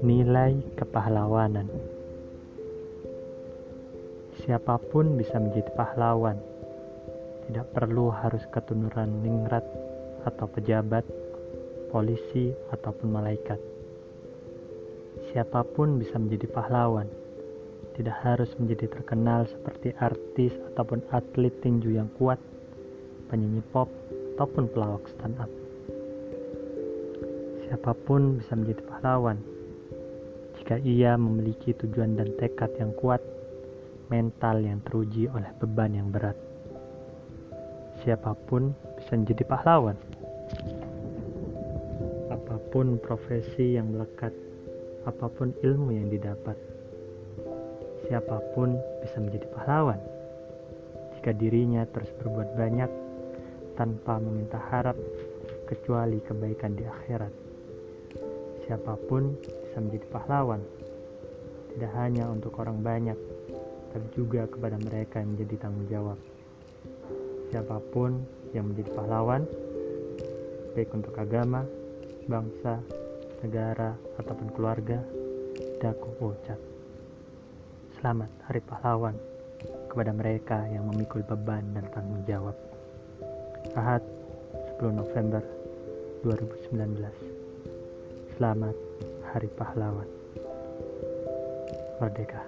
Nilai kepahlawanan Siapa pun bisa menjadi pahlawan. Tidak perlu harus keturunan ningrat atau pejabat, polisi, ataupun malaikat. Siapa pun bisa menjadi pahlawan. Tidak harus menjadi terkenal seperti artis ataupun atlet tinju yang kuat, penyanyi pop, ataupun pelawak stand up. Siapa pun bisa menjadi pahlawan jika ia memiliki tujuan dan tekad yang kuat, mental yang teruji oleh beban yang berat. Siapa pun bisa menjadi pahlawan. Apa pun profesi yang melekat, apa pun ilmu yang didapat, siapa pun bisa menjadi pahlawan. Jika dirinya terus berbuat banyak tanpa meminta harap kecuali kebaikan di akhirat. Siapa pun bisa menjadi pahlawan, tidak hanya untuk orang banyak, tapi juga kepada mereka yang menjadi tanggung jawab. Siapa pun yang menjadi pahlawan, baik untuk agama, bangsa, negara, ataupun keluarga, daku ucap. Selamat Hari Pahlawan kepada mereka yang memikul beban dan tanggung jawab. Ahad 10 November 2019 Selamat Hari Pahlawan Merdeka.